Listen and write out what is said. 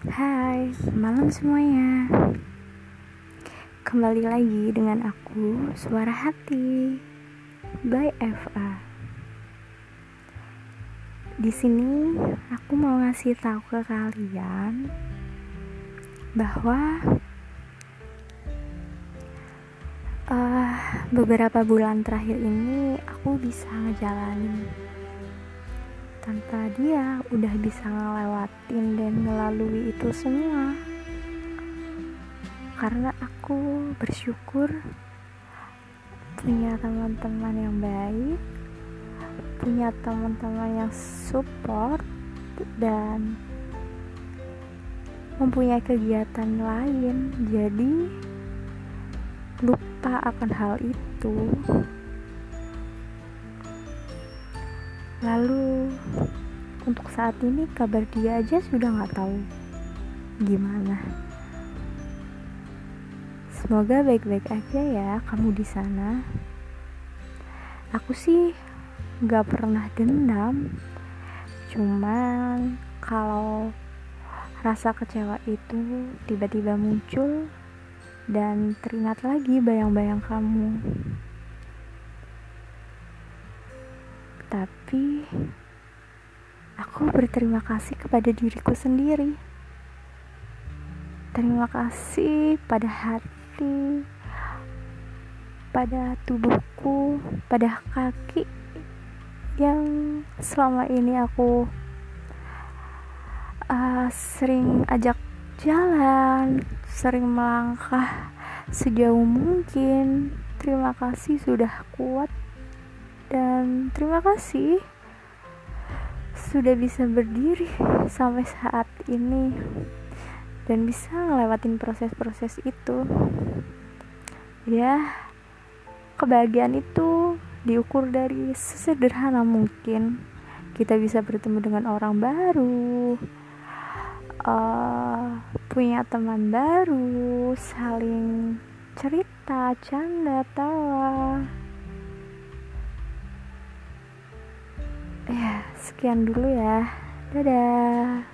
Hai, malam semuanya. Kembali lagi dengan aku, Suara Hati by FA. Di sini aku mau ngasih tahu ke kalian bahwa uh, beberapa bulan terakhir ini aku bisa ngejalanin tanpa dia udah bisa ngelewatin dan melalui itu semua. Karena aku bersyukur punya teman-teman yang baik punya teman-teman yang support dan mempunyai kegiatan lain. Jadi lupa akan hal itu. Lalu untuk saat ini kabar dia aja sudah nggak tahu gimana. Semoga baik-baik aja ya kamu di sana. Aku sih nggak pernah dendam, cuman kalau rasa kecewa itu tiba-tiba muncul dan teringat lagi bayang-bayang kamu. Tapi aku berterima kasih kepada diriku sendiri. Terima kasih pada hati, pada tubuhku, pada kaki yang selama ini aku uh, sering ajak jalan, sering melangkah sejauh mungkin. Terima kasih sudah kuat dan terima kasih sudah bisa berdiri sampai saat ini dan bisa ngelewatin proses-proses itu. Ya kebahagiaan itu diukur dari sesederhana mungkin. Kita bisa bertemu dengan orang baru uh, punya teman baru saling cerita canda tawa ya sekian dulu ya. Dadah